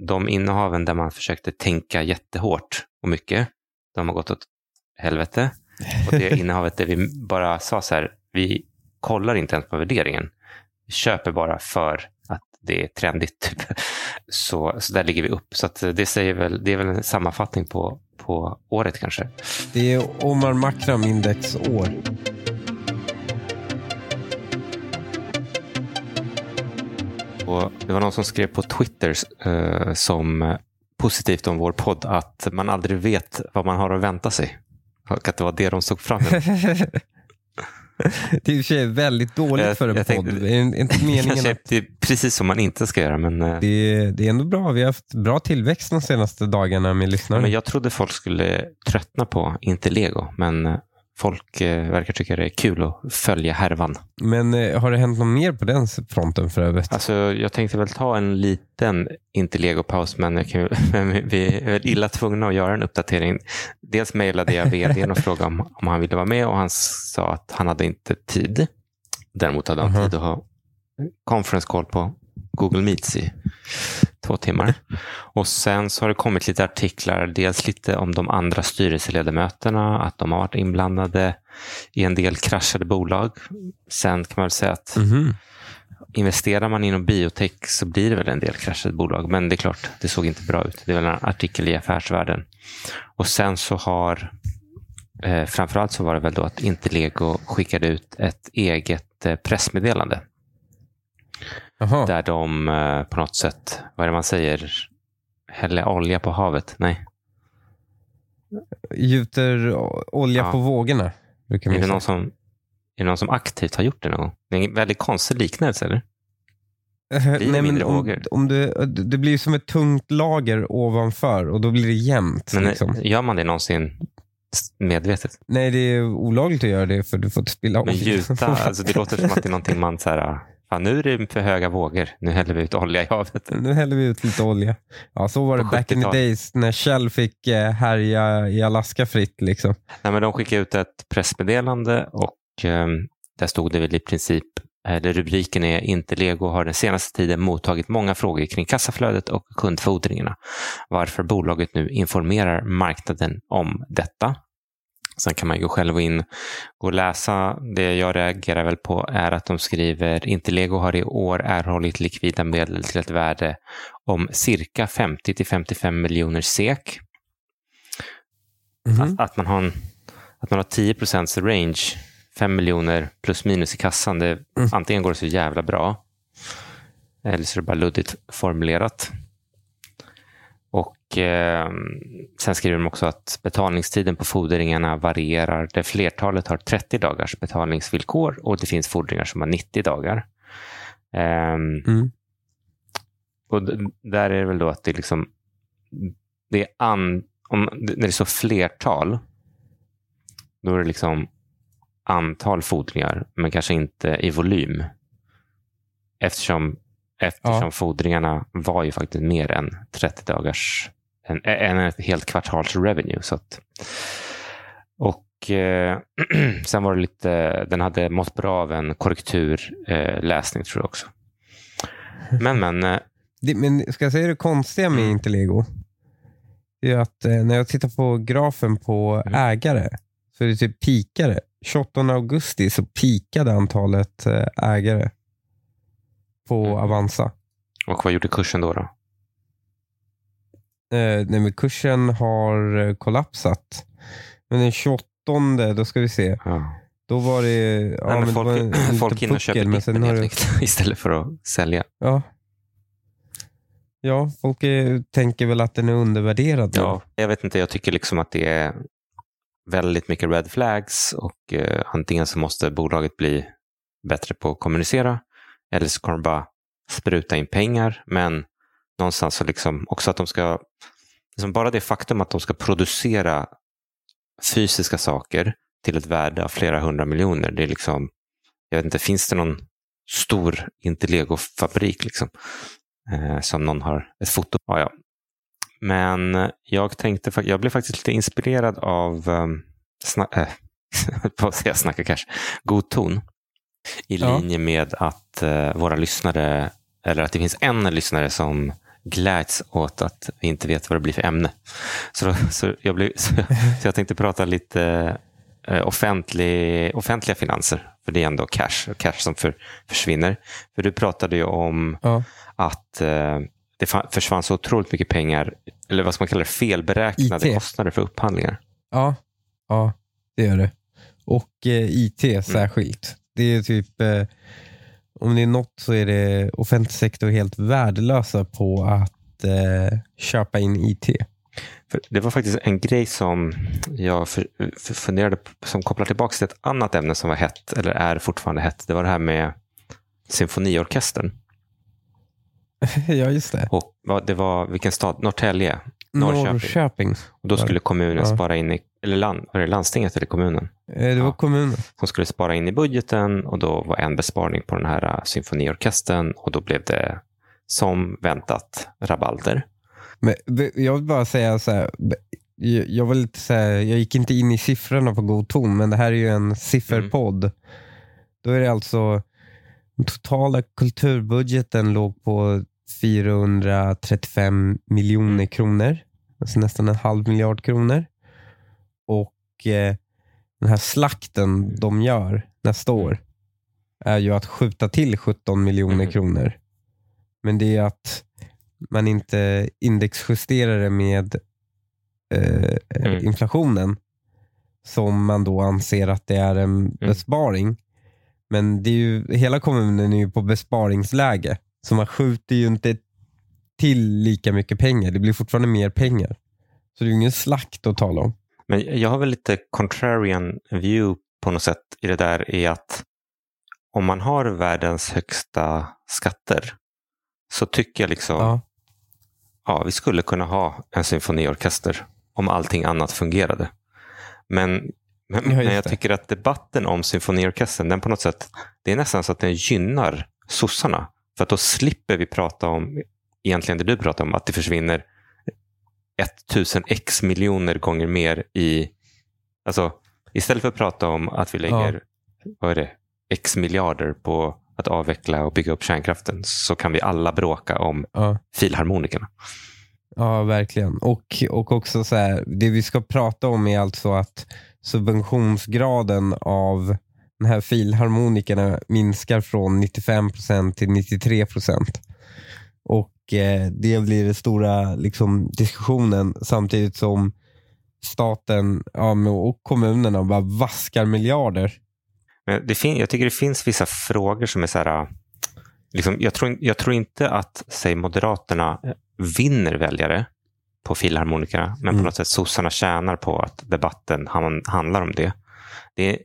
de innehaven där man försökte tänka jättehårt och mycket, de har gått åt helvete. Och det innehavet där vi bara sa så här, vi kollar inte ens på värderingen. Vi köper bara för att det är trendigt. Typ. Så, så där ligger vi upp. Så det, säger väl, det är väl en sammanfattning på, på året kanske. Det är Omar Makram index år. Det var någon som skrev på Twitter eh, som positivt om vår podd att man aldrig vet vad man har att vänta sig. Och att det var det de såg fram emot. det är i och för sig väldigt dåligt Jag- för en podd. tänkte- det är inte meningen att det är precis som man inte ska göra. Men, eh, det är, det är ändå bra. Vi har haft bra tillväxt de senaste dagarna med lyssnare. men jag trodde folk skulle tröttna på inte lego. Men eh, folk eh, verkar tycka det är kul att följa härvan. Men eh, har det hänt något mer på den fronten för övrigt? Alltså, jag tänkte väl ta en liten inte lego-paus, men, kan, men vi är illa tvungna att göra en uppdatering. Dels mejlade jag vdn och frågade om, om han ville vara med och han sa att han hade inte tid. Däremot hade han Mhm. tid att ha conference call på Google Meets i två timmar. Och sen så har det kommit lite artiklar, dels lite om de andra styrelseledamöterna, att de har varit inblandade i en del kraschade bolag. Sen kan man väl säga att Mhm. investerar man inom biotech så blir det väl en del kraschade bolag. Men det är klart, det såg inte bra ut. Det är väl en artikel i Affärsvärlden. Och sen så har, eh, framförallt så var det väl då att Interlego skickade ut ett eget eh, pressmeddelande. Jaha. Där de eh, på något sätt, vad är det man säger, häller olja på havet? Nej, Gjuter olja Ja. på vågorna. Brukar är man det, någon som, är det någon som aktivt har gjort det någon gång? Det är en väldigt konstig liknelse, eller? Eh, det Nej, men mindre om, vågor? om du, det blir som ett tungt lager ovanför och då blir det jämnt. Men eh, liksom. gör man det någonsin medvetet? Nej, det är olagligt att göra det för du får inte spilla Men olja. gjuta, alltså det låter som att det är någonting man så här, fan nu är det för höga vågor, nu häller vi ut olja i havet. Nu häller vi ut lite olja. Ja, så var det back in the 70-talet. days när Shell fick eh, härja i Alaska fritt. Liksom. Nej, men de skickade ut ett pressmeddelande och eh, där stod det väl i princip, eller rubriken är inte Lego har den senaste tiden mottagit många frågor kring kassaflödet och kundfordringarna. Varför bolaget nu informerar marknaden om detta. Sen kan man ju själv in och läsa. Det jag reagerar väl på är att de skriver inte Lego har i år erhållit likvida medel till ett värde om cirka 50 till 55 miljoner SEK. Mhm. Att, att, man har en, att man har 10 procents range, 5 miljoner plus minus i kassan, det, Mm. antingen går det så jävla bra eller så är det bara luddigt formulerat. Och eh, Sen skriver de också att betalningstiden på fordringarna varierar där flertalet har 30 dagars betalningsvillkor och det finns fordringar som har 90 dagar. Ehm, Mm. och där är det väl då att det liksom det är an, om, när det är så flertal då är det liksom antal fordringar men kanske inte i volym. Eftersom, eftersom Ja. fordringarna var ju faktiskt mer än 30 dagars en, en ett helt kvartals revenue. Så att, och eh, sen var det lite, den hade mått bra av en korrekturläsning eh, tror jag också. Men men, eh, Det, men ska jag säga det konstiga med Mm. Interlego? Det är att eh, när jag tittar på grafen på Mm. ägare så är det typ pikare. 28 augusti så pikade antalet eh, ägare på Mm. Avanza. och vad gjorde kursen då? då? Eh, nej, men kursen har eh, kollapsat. Men den 28, då ska vi se. Ja. Då var det... Ja, Nej, men det folk, var en liten folk hinner köpa men sen har det, istället för att sälja. ja. ja, folk eh, tänker väl att den är undervärderad. Ja, jag vet inte, jag tycker liksom att det är väldigt mycket red flags och eh, antingen så måste bolaget bli bättre på att kommunicera eller så kommer de bara spruta in pengar. Men någonstans så liksom också att de ska, liksom bara det faktum att de ska producera fysiska saker till ett värde av flera hundra miljoner, det är liksom, jag vet inte, finns det någon stor Interlego-fabrik liksom, eh, som någon har ett foto på? Ja, ja. Men jag tänkte, jag blev faktiskt lite inspirerad av um, sna- äh, på att säga snacka cash, god ton. I Ja. linje med att eh, våra lyssnare, eller att det finns en lyssnare som gläds åt att vi inte vet vad det blir för ämne. Så, då, så, jag, blev, så, så jag tänkte prata lite eh, offentlig, offentliga finanser, för det är ändå cash, cash som för, försvinner. För du pratade ju om Ja. att eh, det försvann så otroligt mycket pengar, eller vad ska man kalla det, felberäknade IT. kostnader för upphandlingar. Ja, ja det gör det. Och eh, IT särskilt. Det är typ, eh, om det är något så är det offentlig sektor helt värdelösa på att eh, köpa in IT. För det var faktiskt en grej som jag för, för funderade på, som kopplar tillbaka till ett annat ämne som var hett, eller är fortfarande hett. Det var det här med symfoniorkestern. ja, just det. Och det var vilken stad? Norrtälje. Norrköping. Norrköping. Och då skulle kommunen Ja. spara in i, eller land, var det landstinget eller kommunen? Eh, det var Ja. kommunen. Som skulle spara in i budgeten och då var en besparing på den här äh, symfoniorkestern och då blev det som väntat rabalder. Men jag vill bara säga så här. Jag, var lite så här, jag gick inte in i siffrorna på god ton, men det här är ju en sifferpodd. Då är det alltså, den totala kulturbudgeten låg på 435 miljoner Mm. kronor. Alltså nästan en halv miljard kronor. Och eh, den här slakten de gör nästa år är ju att skjuta till 17 miljoner Mm. kronor. Men det är att man inte indexjusterar det med eh, Mm. inflationen som man då anser att det är Mm. en besparing. Men det är ju, hela kommunen är ju på besparingsläge. Så man skjuter ju inte till lika mycket pengar. Det blir fortfarande mer pengar. Så det är ju ingen slakt att tala om. Men jag har väl lite contrarian view på något sätt i det där är att om man har världens högsta skatter så tycker jag liksom, ja. Ja. vi skulle kunna ha en symfoniorkester om allting annat fungerade. Men, men, Ja, jag tycker att debatten om symfoniorkestern, den på något sätt, det är nästan så att den gynnar sossarna. För att då slipper vi prata om, egentligen det du pratar om, att det försvinner 1000 x miljoner gånger mer i... Alltså, istället för att prata om att vi lägger vad är det, x miljarder på att avveckla och bygga upp kärnkraften så kan vi alla bråka om Ja. filharmonikerna. Ja, verkligen. Och, och också så här, det vi ska prata om är alltså att subventionsgraden av den här filharmonikerna minskar från 95% till 93%. Och eh, det blir den stora liksom, diskussionen samtidigt som staten ja, och kommunerna bara vaskar miljarder. Men det fin- jag tycker det finns vissa frågor som är så här... Liksom, jag, tror, jag tror inte att säg Moderaterna vinner väljare på filharmonikerna, men på Mm. något sätt sossarna tjänar på att debatten han, handlar om det. det är,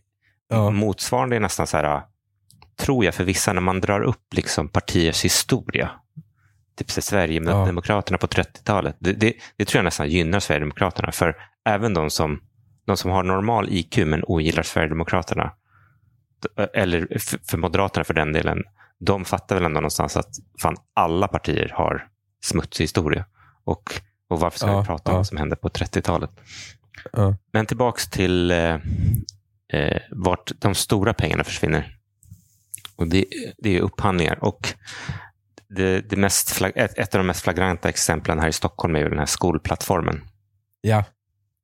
Ja. Motsvarande är nästan så här, tror jag för vissa, när man drar upp liksom partiers historia. Typ Sverigedemokraterna på 30-talet. Det, det, det tror jag nästan gynnar Sverigedemokraterna. För även de som, de som har normal IQ men ogillar Sverigedemokraterna, eller för Moderaterna för den delen, de fattar väl ändå någonstans att fan, alla partier har smutsig historia. Och, och varför ska Ja, vi prata om ja. vad som hände på 30-talet? Ja. Men tillbaks till eh, eh, vart de stora pengarna försvinner. Och det, det är upphandlingar. Och det, det mest ett, ett av de mest flagranta exemplen här i Stockholm är ju den här skolplattformen. ja.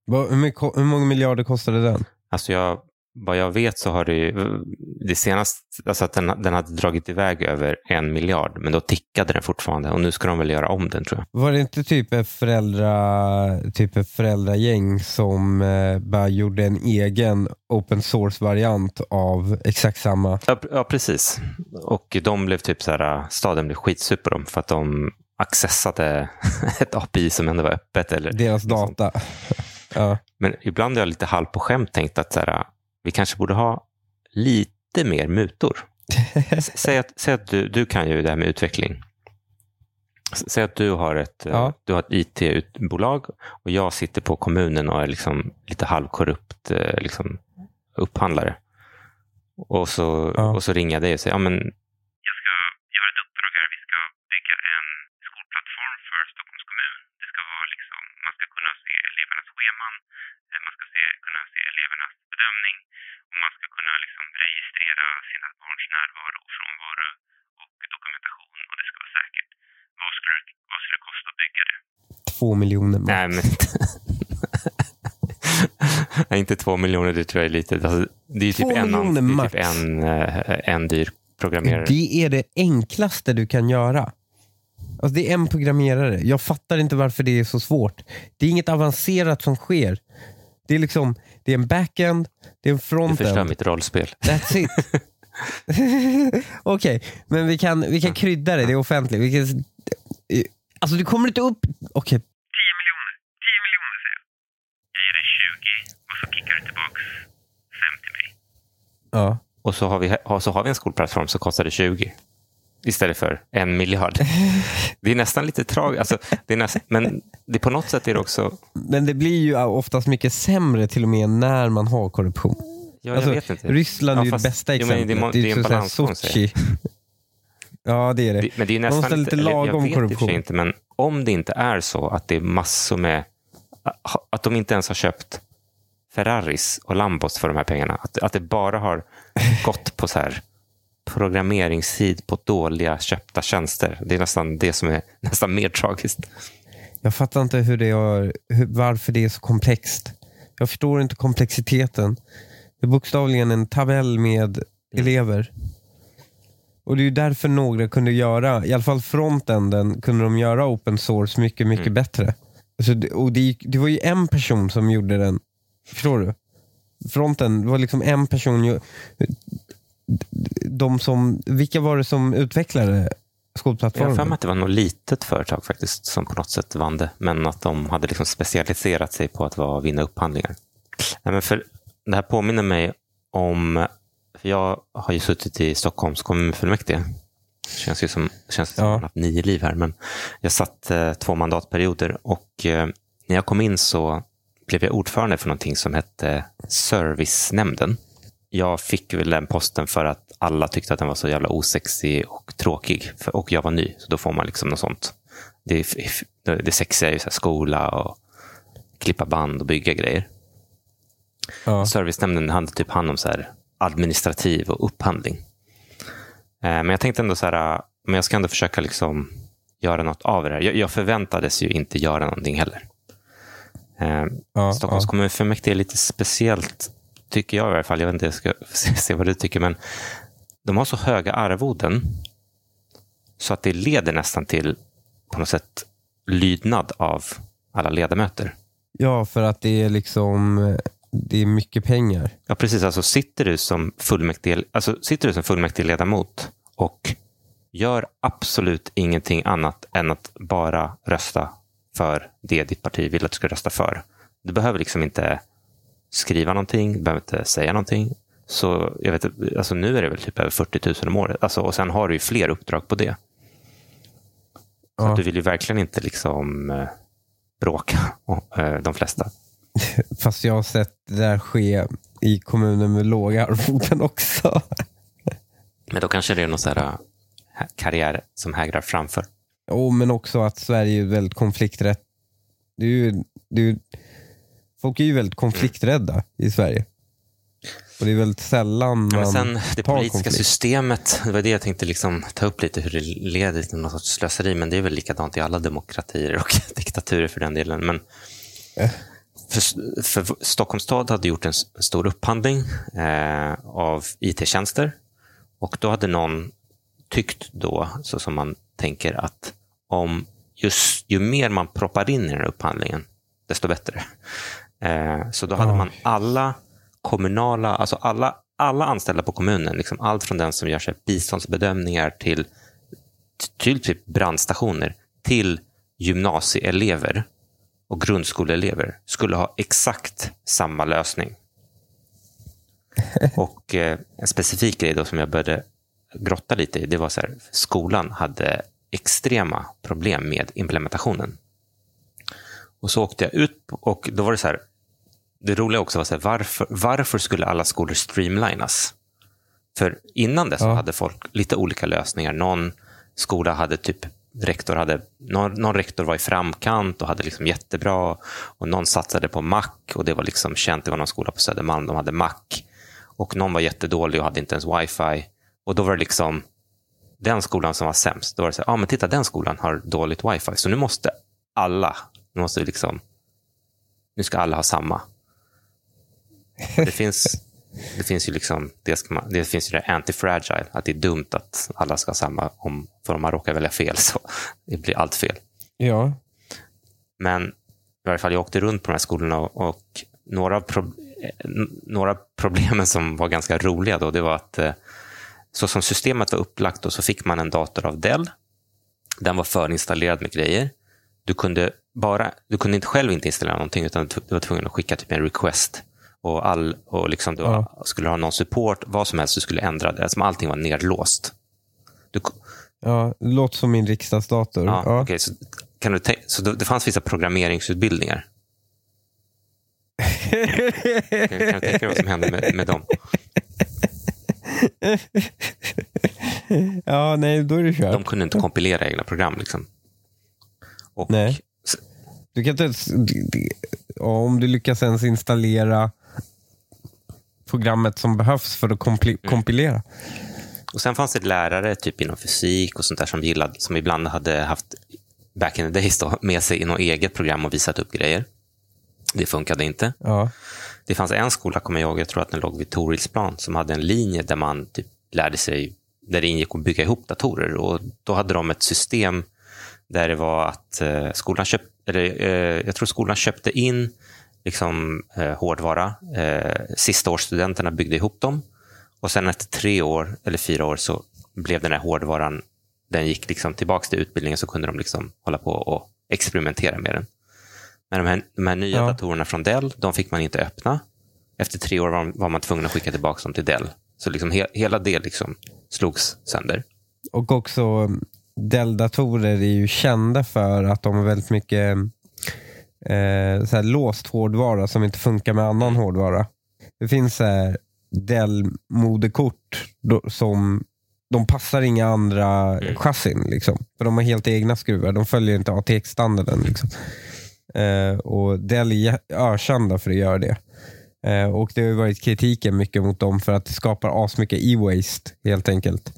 Hur, mycket, hur många miljarder kostade den? Alltså jag, vad jag vet så har det ju, det senast, alltså att den, den hade dragit iväg över en miljard, men då tickade den fortfarande och nu ska de väl göra om den tror jag. Var det inte typ ett, föräldra, typ ett föräldragäng som eh, bara gjorde en egen open source-variant av exakt samma? Ja, ja precis. Och de blev typ så här, staden blev skitsur på dem för att de accessade ett API som ändå var öppet. Eller Deras sånt. data. ja. Men ibland har jag lite halv på skämt tänkt att så här, vi kanske borde ha lite mer mutor. S- Säg att, säg att du, du kan ju det här med utveckling. S- Säg att du har ett, eh, Ja. du har ett IT-bolag och jag sitter på kommunen och är liksom lite halvkorrupt eh, liksom, upphandlare. Och så, Ja. och så ringer jag dig och säger, ja men jag ska göra ett uppdrag här. Vi ska bygga en skolplattform för Stockholms kommun. Det ska vara liksom, man ska kunna se elevernas scheman, eh, man ska se, kunna se elevernas bedömning närvaro och frånvaro och dokumentation och det ska vara säkert. Vad skulle vad skulle det kosta att bygga det? Två miljoner max. Nej, men Nej, inte två miljoner, det tror jag är lite. Alltså, det är Två typ, en, miljoner det är typ en, eh, en dyr programmerare. Det är det enklaste du kan göra. Alltså det är en programmerare. Jag fattar inte varför det är så svårt. Det är inget avancerat som sker. Det är liksom, det är en backend, det är en Du förstör frontend. mitt rollspel. That's it. Okej, men vi kan, vi kan krydda det. Det är offentligt. Vi kan, alltså du kommer inte upp... Okej, 10 miljoner. 10 miljoner säger jag. Jag ger dig 20 och så kickar du tillbaks 5 till mig. ja. Och så har vi, så har vi en skolplattform som kostar det 20 istället för en miljard. Det är nästan lite tragiskt. Alltså, det är nästan, men det, på något sätt är det också... Men det blir ju oftast mycket sämre till och med när man har korruption. Ja, jag Alltså, vet inte. Ryssland är Ja, ju fast- det bästa jo, men exemplet. det må- det är en ju balansgång. Ja, det är det. Men det är Man måste nästan lite eller lagom jag korruption. inte, men om det inte är så att det är massor med... Att de inte ens har köpt Ferraris och Lambos för de här pengarna. Att, att det bara har gått på så här programmeringstid på dåliga köpta tjänster. Det är nästan det som är nästan mer tragiskt. Jag fattar inte hur det är, varför det är så komplext. Jag förstår inte komplexiteten. Det är bokstavligen en tabell med Mm. elever. Och det är ju därför några kunde göra, i alla fall frontenden, kunde de göra open source mycket, mycket Mm. bättre. Alltså, och det, det var ju en person som gjorde den. Förstår du? Fronten, det var liksom en person. De som, vilka var det som utvecklade Jag har skolplattformen? för mig att det var något litet företag faktiskt som på något sätt vann det. Men att de hade liksom specialiserat sig på att vara, vinna upphandlingar. Nej, men för, det här påminner mig om, för jag har ju suttit i Stockholms kommunfullmäktige. Det känns ju som, känns som Ja. att man har haft nio liv här. Men jag satt eh, två mandatperioder och eh, när jag kom in så blev jag ordförande för någonting som hette Servicenämnden. Jag fick väl den posten för att alla tyckte att den var så jävla osexig och tråkig. För, och jag var ny, så då får man liksom något sånt. Det, det, sexiga är ju så skola och klippa band och bygga grejer. Ja. Servicenämnden hade typ hand om så här administrativ och upphandling. Eh, Men jag tänkte ändå så här, eh, men jag ska ändå försöka liksom göra något av det här. Jag, förväntades ju inte göra någonting heller. Eh, Ja, Stockholms ja. kommunfullmäktige är lite speciellt, tycker jag i alla fall. Jag vet inte, jag ska se, se vad du tycker. Men de har så höga arvoden så att det leder nästan till på något sätt lydnad av alla ledamöter. Ja, för att det är liksom det är mycket pengar. Ja, precis. Alltså, sitter, du som fullmäktige, alltså, sitter du som fullmäktigeledamot och gör absolut ingenting annat än att bara rösta för det ditt parti vill att du ska rösta för. Du behöver liksom inte skriva någonting, du behöver inte säga någonting. Så jag vet, alltså nu är det väl typ över 40 000 om året. Alltså, och sen har du ju fler uppdrag på det. Så Ja. du vill ju verkligen inte liksom eh, bråka, eh, de flesta. Fast jag har sett det där ske i kommuner med låga arvoden också. Men då kanske det är någon så här eh, karriär som hägrar framför. oh, men också att Sverige är väldigt konflikträtt. Det är ju, det är ju, folk är ju väldigt konflikträdda i Sverige. Och det är väldigt sällan man Ja, sen det tar politiska konflikt. systemet, det var det jag tänkte liksom ta upp lite, hur det leder till någon sorts slöseri. Men det är väl likadant i alla demokratier och diktaturer för den delen. Men Eh. För, för Stockholms stad hade gjort en stor upphandling eh, av it-tjänster. Och då hade någon tyckt då, så som man tänker, att om just, ju mer man proppar in i den här upphandlingen, desto bättre. Eh, så då hade man alla kommunala, alltså alla, alla anställda på kommunen, liksom allt från den som gör sig biståndsbedömningar till, till typ brandstationer, till gymnasieelever och grundskoleelever skulle ha exakt samma lösning. Och eh, en specifik grej då som jag började grotta lite i, det var så här, skolan hade extrema problem med implementationen. Och så åkte jag ut och då var det så här, det roliga också var så här, varför, varför skulle alla skolor streamlinas? För innan det så Ja. hade folk lite olika lösningar. Någon skola hade typ, rektor hade, någon, någon rektor var i framkant och hade liksom jättebra. Och någon satsade på Mac och det var liksom känt. Det var någon skola på Södermalm, de hade Mac. Och någon var jättedålig och hade inte ens wifi. Och då var det liksom, den skolan som var sämst, då var det så här, ah, men titta den skolan har dåligt wifi, så nu måste alla, nu måste vi liksom, nu ska alla ha samma. Det finns, det finns ju liksom, det, man, det finns ju det anti-fragile, att det är dumt att alla ska ha samma, om, för om man råkar välja fel så det blir allt fel. Ja. Men i varje fall, jag åkte runt på de här skolorna och, och några, av pro, eh, några problemen som var ganska roliga då, det var att eh, så som systemet var upplagt då, så fick man en dator av Dell. Den var förinstallerad med grejer. Du kunde, bara, du kunde inte själv inte installera någonting, utan du var tvungen att skicka typ en request. Och, all, och liksom du Ja. skulle ha någon support, vad som helst du skulle ändra det. Som allting var nedlåst. Du, Ja, låter som min riksdagsdator. ja, Ja. okej, så kan du så det, det fanns vissa programmeringsutbildningar. Kan, kan du tänka dig vad som hände med, med dem? ja, nej, då är det kört. De kunde inte kompilera egna program. Liksom. Och, Nej. Du kan inte ens, om du lyckas ens installera programmet som behövs för att Mm. kompilera. Och sen fanns det lärare typ inom fysik och sånt där som, gillade, som ibland hade haft back in the days då, med sig i något eget program och visat upp grejer. Det funkade inte. Ja. Det fanns en skola, kommer jag ihåg, jag tror att den låg vid Torilsplan, som hade en linje där man typ lärde sig, där det ingick att bygga ihop datorer. Och då hade de ett system där det var att eh, skolan köpte, eller, eh, jag tror skolan köpte in liksom, eh, hårdvara. Eh, sista årsstudenterna byggde ihop dem. Och sen efter tre år, eller fyra år, så blev den här hårdvaran, den gick liksom tillbaka till utbildningen, så kunde de liksom hålla på och experimentera med den. Men de här, de här nya Ja. datorerna från Dell, de fick man inte öppna. Efter tre år var, var man tvungen att skicka tillbaka dem till Dell. Så liksom he, hela det liksom slogs sönder. Och också Dell-datorer är ju kända för att de har väldigt mycket eh, så här låst hårdvara som inte funkar med annan hårdvara. Det finns så här Dell-moderkort som de passar inga andra Mm. chassin. Liksom. För de har helt egna skruvar. De följer inte ATX-standarden. Liksom. Eh, och Dell är ökända för att göra det. Eh, och Det har varit kritiken mycket mot dem för att det skapar asmycket e-waste helt enkelt.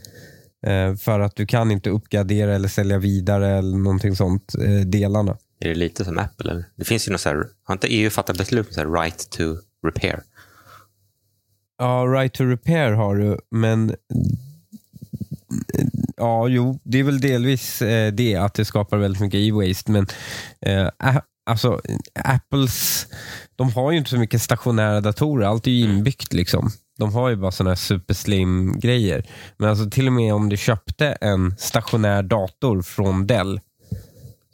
Eh, för att du kan inte uppgradera eller sälja vidare eller någonting sånt, eh, delarna. Är det lite som Apple? Eller? Det finns ju något så här, har inte EU fattat beslut om så här right to repair? Ja, right to repair har du, men ja, jo, det är väl delvis eh, det att det skapar väldigt mycket e-waste, men eh, alltså Apples, de har ju inte så mycket stationära datorer, allt är ju inbyggt liksom. De har ju bara sådana här superslim grejer. Men alltså till och med om du köpte en stationär dator från Dell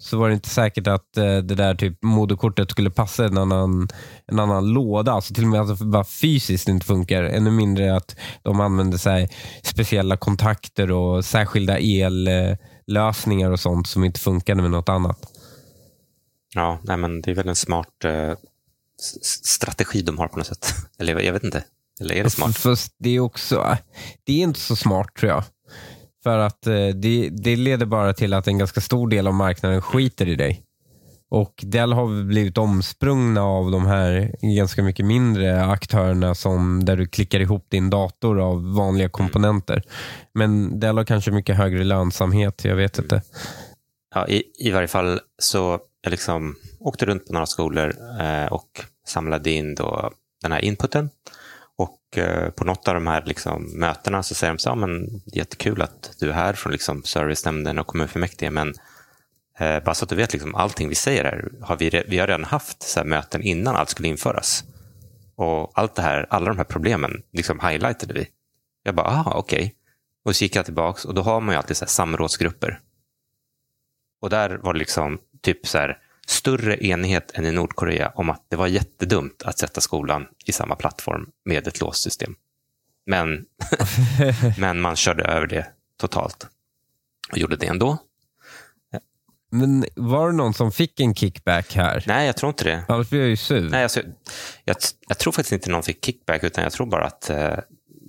så var det inte säkert att eh, det där typ moderkortet skulle passa en annan, en annan låda. Alltså till och med att det bara fysiskt inte funkar. Ännu mindre att de använder så här speciella kontakter och särskilda ellösningar och sånt som inte funkade med något annat. Ja, nej, men det är väl en smart eh, strategi de har på något sätt. Eller jag vet inte. Eller är det smart? Fast det är också, det är inte så smart tror jag. För att eh, det, det leder bara till att en ganska stor del av marknaden skiter i dig. Och Dell har blivit omsprungna av de här ganska mycket mindre aktörerna som där du klickar ihop din dator av vanliga komponenter. Men Dell har kanske mycket högre lönsamhet, jag vet inte. Ja, i, I varje fall så jag liksom åkte runt på några skolor eh, och samlade in då den här inputen. Och eh, på något av de här liksom, mötena så säger de så här, "Ja, men jättekul att du är här från liksom, servicenämnden och kommunfullmäktige, men eh, bara så att du vet, liksom, allting vi säger här, har vi, re- vi har redan haft så här, möten innan allt skulle införas. Och allt det här, alla de här problemen liksom highlightade vi. Jag bara, aha, okej. Och så gick jag tillbaka och då har man ju alltid så här, samrådsgrupper. Och där var det liksom typ så här, större enighet än i Nordkorea om att det var jättedumt att sätta skolan i samma plattform med ett låst system. Men, men man körde över det totalt och gjorde det ändå. Men var det någon som fick en kickback här? Nej, jag tror inte det. Annars blir jag ju sur. Nej, alltså, jag, jag tror faktiskt inte någon fick kickback, utan jag tror bara att eh,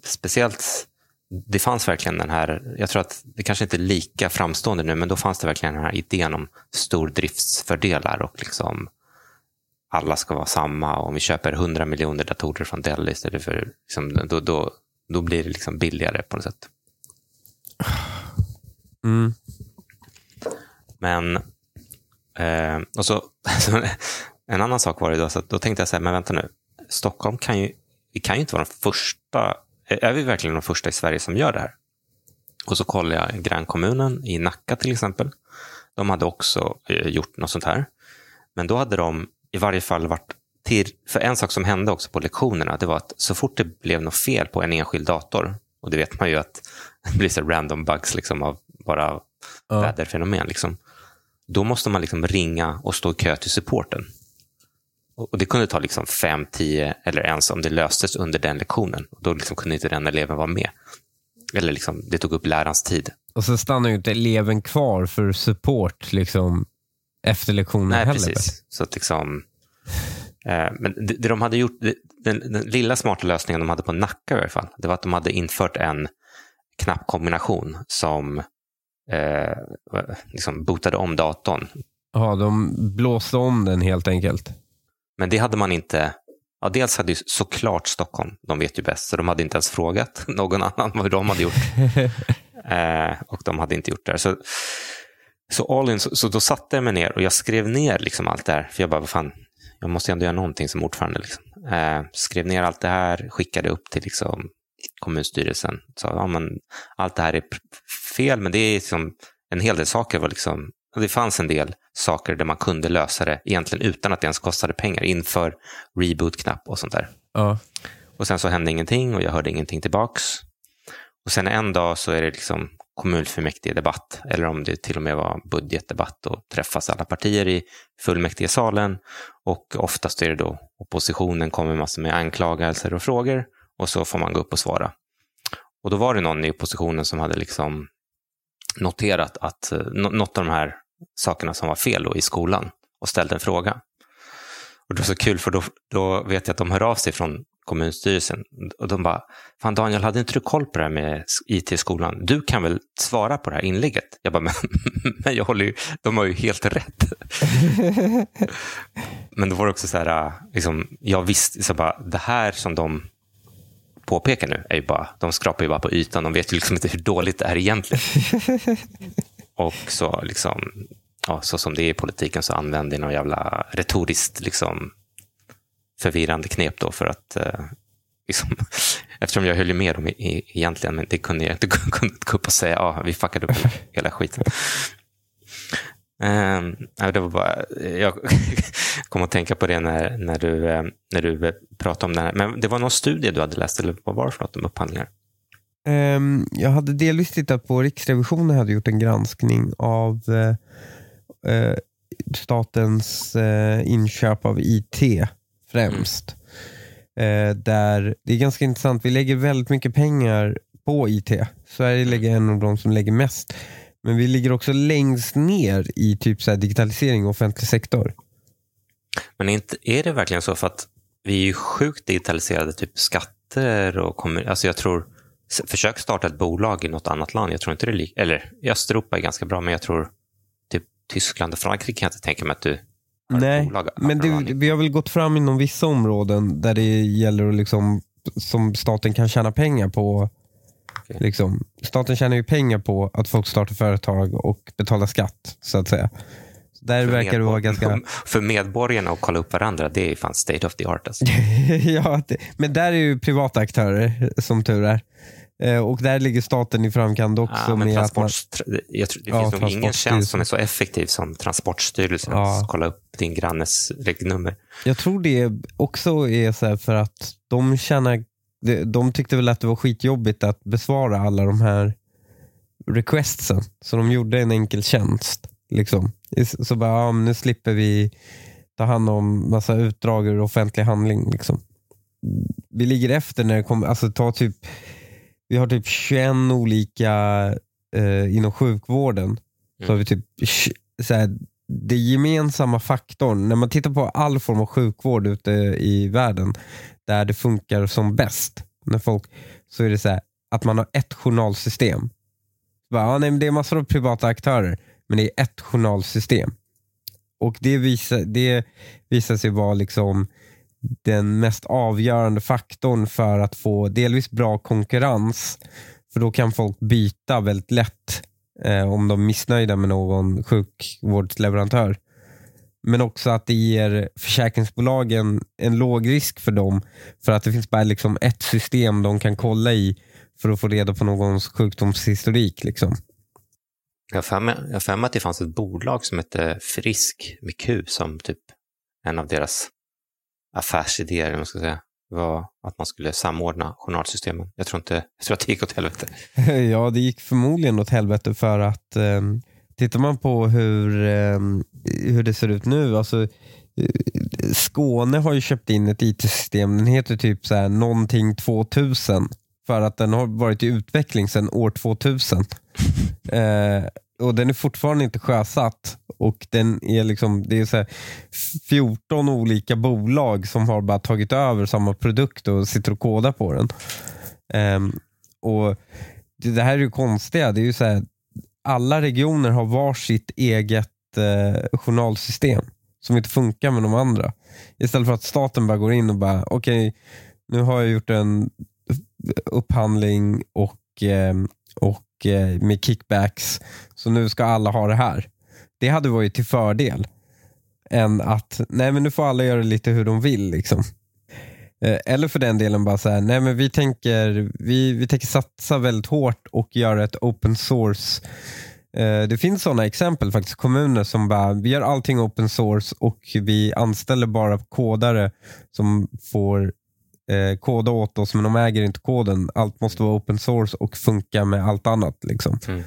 speciellt, det fanns verkligen den här, jag tror att det kanske inte är lika framstående nu, men då fanns det verkligen den här idén om stordriftsfördelar och liksom alla ska vara samma. och Om vi köper 100 miljoner datorer från Dell istället för, liksom, då, då, då blir det liksom billigare på något sätt. Mm. Men, eh, och så, en annan sak var det då, så då tänkte jag så här, men vänta nu, Stockholm kan ju, vi kan ju inte vara de första, är vi verkligen de första i Sverige som gör det här? Och så kollade jag grannkommunen i Nacka till exempel. De hade också eh, gjort något sånt här. Men då hade de i varje fall varit till, för en sak som hände också på lektionerna, det var att så fort det blev något fel på en enskild dator, och det vet man ju att det blir så random bugs liksom av bara Ja. väderfenomen, liksom, då måste man liksom ringa och stå i kö till supporten. Och det kunde ta liksom fem, tio eller ens om det löstes under den lektionen. Och då liksom kunde inte den eleven vara med. Eller liksom, det tog upp lärarens tid. Och så stannar ju inte eleven kvar för support liksom, efter lektionen Nej, heller. precis. Så att liksom, eh, men det, det de hade gjort, det, den, den lilla smarta lösningen de hade på Nacka i alla fall, det var att de hade infört en knappkombination som eh, liksom bootade om datorn. Ja, de blåste om den helt enkelt. Men det hade man inte Ja, dels hade ju såklart Stockholm, de vet ju bäst, så de hade inte ens frågat någon annan vad de hade gjort. eh, och de hade inte gjort det. Så, så all in, så, så då satte jag mig ner och jag skrev ner liksom allt det här. För jag bara, vad fan, jag måste ändå göra någonting som ordförande. Liksom. Eh, skrev ner allt det här, skickade upp till liksom, kommunstyrelsen. Sa, ja, men, allt det här är fel, men det är liksom, en hel del saker var liksom, det fanns en del saker där man kunde lösa det egentligen utan att det ens kostade pengar inför reboot-knapp och sånt där. Ja. Och sen så hände ingenting och jag hörde ingenting tillbaks. Och sen en dag så är det liksom kommunfullmäktige debatt eller om det till och med var budgetdebatt och träffas alla partier i fullmäktigesalen och oftast är det då oppositionen kommer massor med anklagelser och frågor och så får man gå upp och svara. Och då var det någon i oppositionen som hade liksom noterat att eh, nå- något av de här sakerna som var fel i skolan och ställde en fråga. Och det var så kul för då, då vet jag att de hör av sig från kommunstyrelsen och de bara, fan Daniel, hade inte du koll på det här med IT i skolan? Du kan väl svara på det här inlägget? Jag bara, men, men jag håller ju, de har ju helt rätt. men då var det också så här, äh, liksom, jag visste, så bara, det här som de påpekar nu, är ju bara, de skrapar ju bara på ytan, de vet ju liksom inte hur dåligt det är egentligen. och så liksom, ja, så som det är i politiken så använder någon jävla retoriskt liksom, förvirrande knep då för att eh, liksom, eftersom jag höll ju med dem i, i, egentligen, men det kunde jag inte gå upp och säga, ja, vi fuckade upp hela skiten. Um, det var bara, jag kom att tänka på det när, när, du, eh, när du eh, pratade om det här. Men det var någon studie du hade läst, eller vad var det för något om upphandlingar? Ehm, jag hade delvis tittat på Riksrevisionen hade gjort en granskning av eh, eh, statens eh, inköp av IT främst. Eh, där Det är ganska intressant. Vi lägger väldigt mycket pengar på IT. Sverige lägger en av de som lägger mest. Men vi ligger också längst ner i typ så här digitalisering och offentlig sektor. Men är, inte, är det verkligen så? För att vi är ju sjukt digitaliserade, typ skatter och kommun... Alltså jag tror, försök starta ett bolag i något annat land. Jag tror inte det li- Eller i Östeuropa är ganska bra, men jag tror typ Tyskland och Frankrike kan jag inte tänka mig att du har ett Nej, bolag. men det, vi har väl gått fram inom vissa områden där det gäller att liksom, som staten kan tjäna pengar på. Liksom, staten tjänar ju pengar på att folk startar företag och betalar skatt, så att säga. Så där för verkar det vara ganska... För medborgarna att kolla upp varandra, det är fan state of the art. Alltså. ja, det, men där är ju privata aktörer, som tur är. Eh, och där ligger staten i framkant också. Ja, men med att man, transport, jag tror, det Ja, finns nog ingen tjänst som är så effektiv som Transportstyrelsen. Ja. Att kolla upp din grannes regnummer. Jag tror det också är så för att de tjänar, de, de tyckte väl att det var skitjobbigt att besvara alla de här requestsen. Så de gjorde en enkel tjänst. Liksom. Så bara, ja, men nu slipper vi ta hand om massa utdrag ur offentlig handling. Liksom. Vi ligger efter när det kommer, alltså ta typ, vi har typ 21 olika eh, inom sjukvården. Så har vi typ så här, det gemensamma faktorn, när man tittar på all form av sjukvård ute i världen, där det funkar som bäst, när folk, så är det så här, att man har ett journalsystem. Bara, ja, nej, men det är massor av privata aktörer, men det är ett journalsystem. Och det visar, det visar sig vara liksom den mest avgörande faktorn för att få delvis bra konkurrens. För då kan folk byta väldigt lätt eh, om de är missnöjda med någon sjukvårdsleverantör. Men också att det ger försäkringsbolagen en låg risk för dem. För att det finns bara liksom ett system de kan kolla i för att få reda på någons sjukdomshistorik. Liksom. Jag har för mig, att det fanns ett bolag som hette Frisk med Q som typ en av deras affärsidéer, man ska säga, var att man skulle samordna journalsystemen. Jag tror, inte, jag tror att det gick åt helvete. ja, det gick förmodligen åt helvete för att eh, tittar man på hur, eh, hur det ser ut nu, alltså Skåne har ju köpt in ett IT-system, den heter typ så här någonting 2000 för att den har varit i utveckling sedan år 2000. eh, och Den är fortfarande inte sjösatt. Och den är liksom, det är så 14 olika bolag som har bara tagit över samma produkt och sitter och kodar på den. Eh, och Det här är ju konstiga. Det är ju så här, alla regioner har var sitt eget eh, journalsystem som inte funkar med de andra. Istället för att staten bara går in och bara, okej, okay, nu har jag gjort en upphandling och, eh, och eh, med kickbacks. Så nu ska alla ha det här. Det hade varit till fördel. Än att, nej men nu får alla göra lite hur de vill. liksom. Eh, eller för den delen bara så här, nej men vi tänker, vi, vi tänker satsa väldigt hårt och göra ett open source eh, det finns sådana exempel faktiskt. Kommuner som bara, vi gör allting open source och vi anställer bara kodare som får eh, koda åt oss, men de äger inte koden. Allt måste vara open source och funka med allt annat. Liksom. Mm.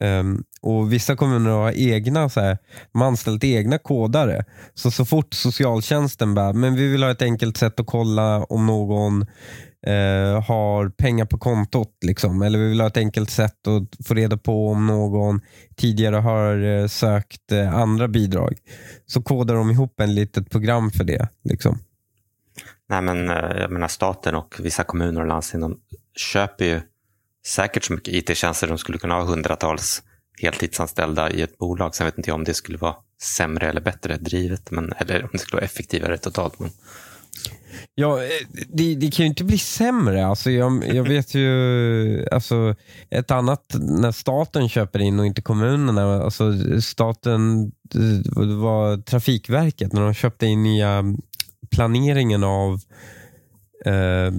Um, och Vissa kommuner har egna, så här, man anställt egna kodare. Så så fort socialtjänsten bara, men vi vill ha ett enkelt sätt att kolla om någon uh, har pengar på kontot. Liksom. Eller vi vill ha ett enkelt sätt att få reda på om någon tidigare har uh, sökt uh, andra bidrag. Så kodar de ihop en litet program för det. Liksom. Nej, men jag menar staten och vissa kommuner och landsting de köper ju säkert så mycket IT-tjänster de skulle kunna ha hundratals heltidsanställda i ett bolag. Sen vet inte jag om det skulle vara sämre eller bättre drivet, men, eller om det skulle vara effektivare totalt. Men... Ja, eh, det, det, kan ju inte bli sämre. Alltså jag, jag vet ju, alltså, ett annat när staten köper in och inte kommunerna. Alltså staten, det var Trafikverket, när de köpte in nya mm, planeringen av eh,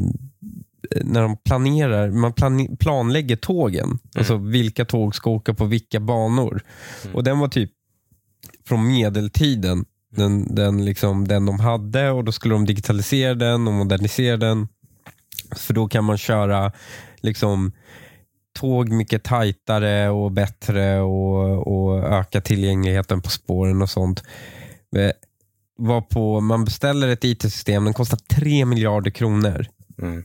när de planerar, man plan, planlägger tågen. Mm. Alltså vilka tåg ska åka på vilka banor. Mm. Och Den var typ från medeltiden. Den, den, liksom, den de hade och då skulle de digitalisera den och modernisera den. För då kan man köra liksom tåg mycket tajtare och bättre och, och öka tillgängligheten på spåren och sånt var på, man beställer ett IT-system, den kostar 3 miljarder kronor. Mm.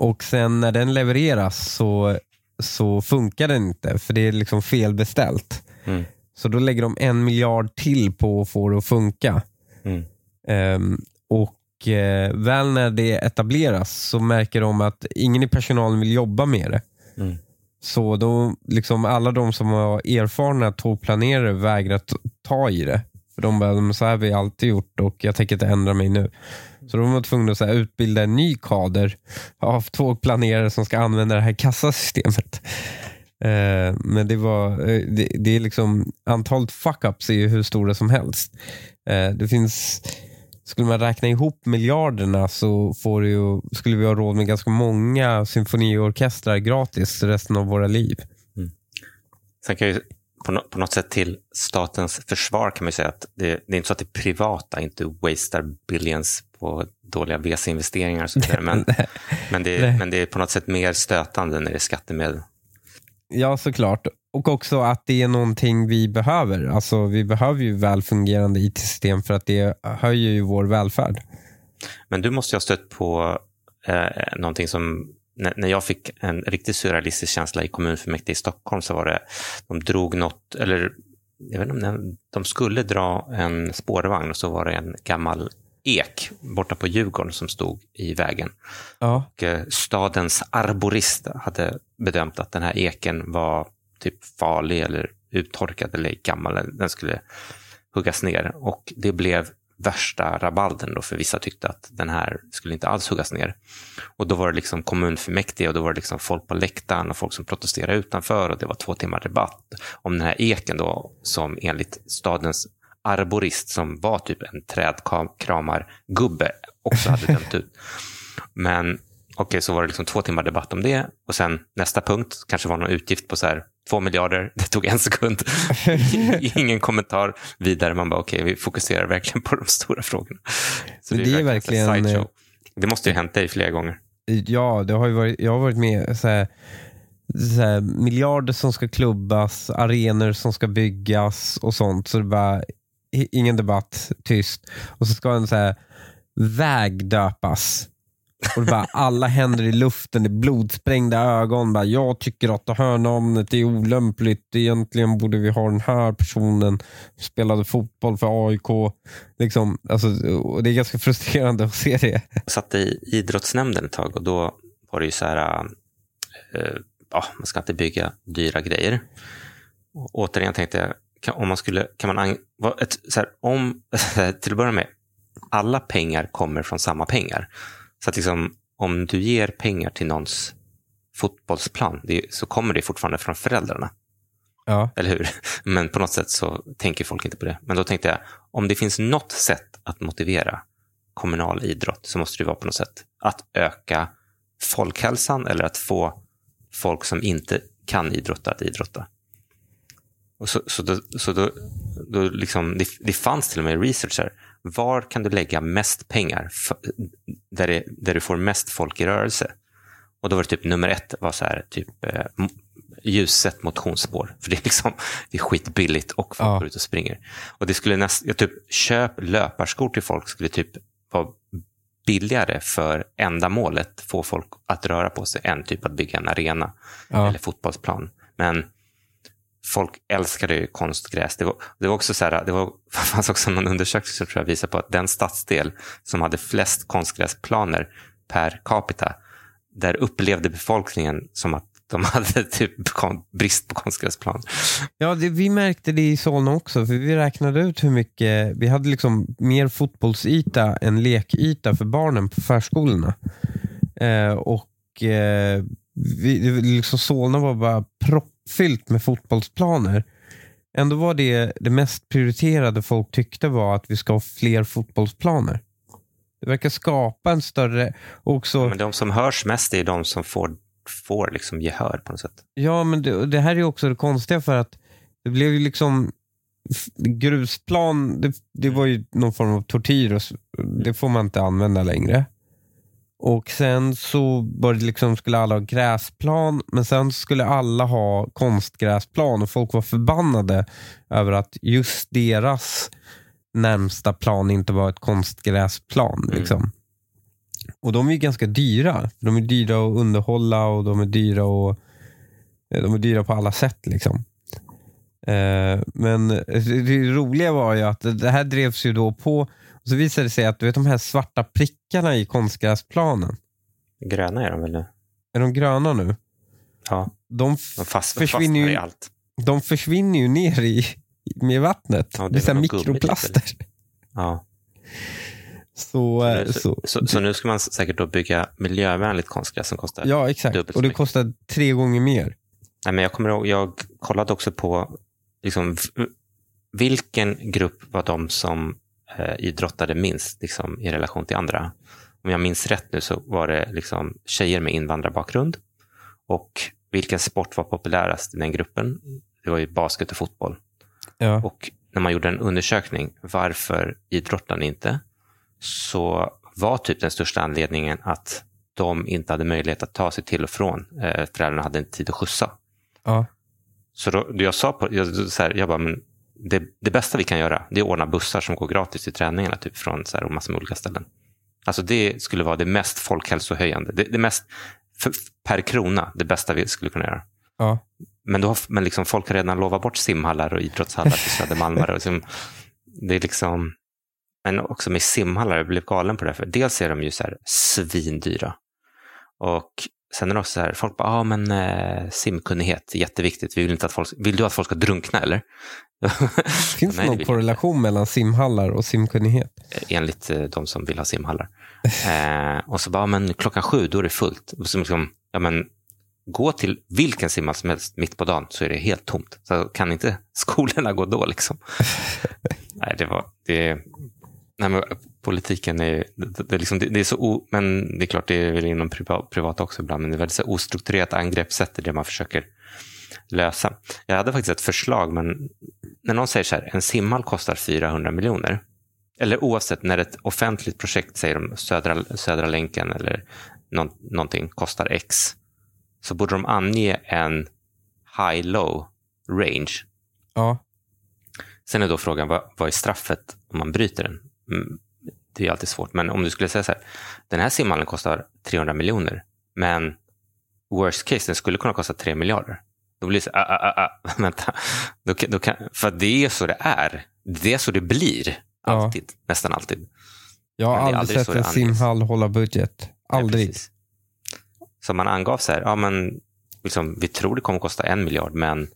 Och sen när den levereras så, så funkar den inte, för det är liksom felbeställt. Mm. Så då lägger de en miljard till på att få det att funka. Mm. Um, och uh, väl när det etableras så märker de att ingen i personalen vill jobba med det. Mm. Så då, liksom alla de som var erfarna tågplanerare vägrar ta i det. För de bara, så här har vi alltid gjort och jag tänker inte ändra mig nu. Så de var tvungna att så här, utbilda en ny kader av två planerare som ska använda det här kassasystemet. Eh, men det var, eh, det, det, är liksom, antalet fuck-ups är ju hur stora som helst. Eh, det finns, skulle man räkna ihop miljarderna så får ju, skulle vi ha råd med ganska många symfoniorkestrar gratis resten av våra liv. Mm. Sen kan jag på, no på, något sätt till statens försvar kan man säga att det, det, är inte så att det privata inte wastar billions på dåliga VC-investeringar och så vidare. Men, men, det, men det är på något sätt mer stötande när det är skattemedel. Ja, såklart. Och också att det är någonting vi behöver. Alltså, vi behöver ju välfungerande IT-system för att det höjer ju vår välfärd. Men du måste ju ha stött på eh, någonting som när, jag fick en riktigt surrealistisk känsla i kommunfullmäktige i Stockholm så var det, de drog något, eller jag vet inte om de skulle dra en spårvagn och så var det en gammal ek borta på Djurgården som stod i vägen. Ja. Och, eh, stadens arborist hade bedömt att den här eken var typ farlig eller uttorkad eller gammal. Den skulle huggas ner och det blev värsta rabalden då, för vissa tyckte att den här skulle inte alls huggas ner. Och då var det liksom kommunfullmäktige och då var det liksom folk på läktaren och folk som protesterade utanför och det var två timmar debatt om den här eken då som enligt stadens arborist som var typ en trädkramargubbe också hade dömt ut. Men okej, okay, så var det liksom två timmar debatt om det och sen nästa punkt kanske var någon utgift på så här två miljarder. Det tog en sekund. Ingen kommentar vidare. Man bara okej, okay, vi fokuserar verkligen på de stora frågorna. Så det, det är verkligen... verkligen det måste ju hänt dig flera gånger. Ja, det har ju varit, jag har varit med så här, så här, miljarder som ska klubbas, arenor som ska byggas och sånt. Så det bara ingen debatt, tyst. Och så ska en så här, väg döpas. Och bara, alla händer i luften, det är blodsprängda ögon. Bara, jag tycker att det här namnet är olämpligt. Egentligen borde vi ha den här personen som spelade fotboll för AIK. Liksom, alltså, och det är ganska frustrerande att se det. Jag satt i idrottsnämnden ett tag och då var det ju så här, äh, ja, man ska inte bygga dyra grejer. Och återigen tänkte jag, kan, om man skulle, kan man, ett, så här, om, till att börja med, alla pengar kommer från samma pengar. Så att liksom, om du ger pengar till någons fotbollsplan det, så kommer det fortfarande från föräldrarna. Ja. Eller hur? Men på något sätt så tänker folk inte på det. Men då tänkte jag, om det finns något sätt att motivera kommunal idrott så måste det vara på något sätt att öka folkhälsan eller att få folk som inte kan idrotta att idrotta. Och så, så, då, så då, då liksom, det, det fanns till och med researcher. Var kan du lägga mest pengar där, det, där du får mest folk i rörelse? Och då var det typ nummer ett var så här, typ eh, ljuset motionsspår. För det är, liksom, det är skitbilligt och folk ja. går ut och springer. Och det skulle näst, ja, typ, köp löparskor till folk skulle typ vara billigare för ändamålet få folk att röra på sig än typ att bygga en arena ja. eller fotbollsplan. Men folk älskade ju konstgräs. Det var, det var också så här, det var, fanns också någon undersökning som tror jag visar på att den stadsdel som hade flest konstgräsplaner per capita, där upplevde befolkningen som att de hade typ brist på konstgräsplan. Ja, det, vi märkte det i Solna också, för vi räknade ut hur mycket, vi hade liksom mer fotbollsyta än lekyta för barnen på förskolorna. Eh, och eh, vi, liksom Solna var bara propp fyllt med fotbollsplaner. Ändå var det det mest prioriterade folk tyckte var att vi ska ha fler fotbollsplaner. Det verkar skapa en större... Också... Ja, men de som hörs mest är de som får, får liksom gehör på något sätt. Ja, men det, det här är också det konstiga för att det blev ju liksom grusplan, det, det var ju någon form av tortyr och det får man inte använda längre. Och sen så var det liksom, skulle alla ha gräsplan, men sen skulle alla ha konstgräsplan och folk var förbannade över att just deras närmsta plan inte var ett konstgräsplan. Mm. Liksom. Och de är ganska dyra. De är dyra att underhålla och de är dyra, och, de är dyra på alla sätt. Liksom. Eh, men det roliga var ju att det här drevs ju då på så visade det sig att du vet de här svarta prickarna i konstgräsplanen. Gröna är de väl nu? Är de gröna nu? Ja. De, de fast, försvinner ju, i allt. De försvinner ju ner i, med vattnet. Ja, det, det är, mikroplaster. Ja. Så, så, nu, så, så, så, nu ska man säkert då bygga miljövänligt konstgräs som kostar Ja, exakt. Och det kostar tre gånger mer. Nej, men jag kommer ihåg, jag kollade också på liksom, vilken grupp var de som eh, idrottade minst liksom, i relation till andra. Om jag minns rätt nu så var det liksom, tjejer med invandrarbakgrund. Och vilken sport var populärast i den gruppen? Det var ju basket och fotboll. Ja. Och när man gjorde en undersökning, varför idrottar ni inte? Så var typ den största anledningen att de inte hade möjlighet att ta sig till och från. Eh, föräldrarna hade inte tid att skjutsa. Ja. Så då, jag sa på, jag, så här, jag bara, men det, det, bästa vi kan göra det är att ordna bussar som går gratis till träningarna typ, från så här, massor med olika ställen. Alltså det skulle vara det mest folkhälsohöjande. Det, det mest för, per krona, det bästa vi skulle kunna göra. Ja. Men, då, men liksom, folk har redan lovat bort simhallar och idrottshallar till Södermalmare. liksom, det är liksom, men också med simhallar, jag blev galen på det. För dels är de ju så här svindyra. Och sen är det också så här, folk bara, ja ah, men eh, simkunnighet, jätteviktigt. Vi vill, inte att folk, vill du att folk ska drunkna eller? Finns det någon korrelation mellan simhallar och simkunnighet? Enligt eh, de som vill ha simhallar. eh, och så bara, men klockan sju, då är det fullt. Och så liksom, ja, men, gå till vilken simhall som helst mitt på dagen så är det helt tomt. Så kan inte skolorna gå då liksom? Nej, det var, det, nej, men politiken är, det, det, liksom, det, det är så, o, men det är klart det är väl inom privat, privat också ibland, men det är väldigt så ostrukturerat angreppssätt i det man försöker lösa. Jag hade faktiskt ett förslag, men när någon säger så här, en simhall kostar 400 miljoner, eller oavsett när ett offentligt projekt, säger de Södra, Södra länken eller någon, någonting kostar X, så borde de ange en high-low range. Ja. Sen är då frågan, vad, vad är straffet om man bryter den? Mm, det är alltid svårt, men om du skulle säga så här, den här simhallen kostar 300 miljoner, men worst case, den skulle kunna kosta 3 miljarder. Då blir det så, ah, ah, ah, ah vänta, då, då kan, för det är så det är. Det är så det blir, alltid, ja. nästan alltid. Jag har aldrig, aldrig sett en simhall hålla budget. Aldrig. Ja, så man angav så här, ja men liksom, vi tror det kommer kosta en miljard, men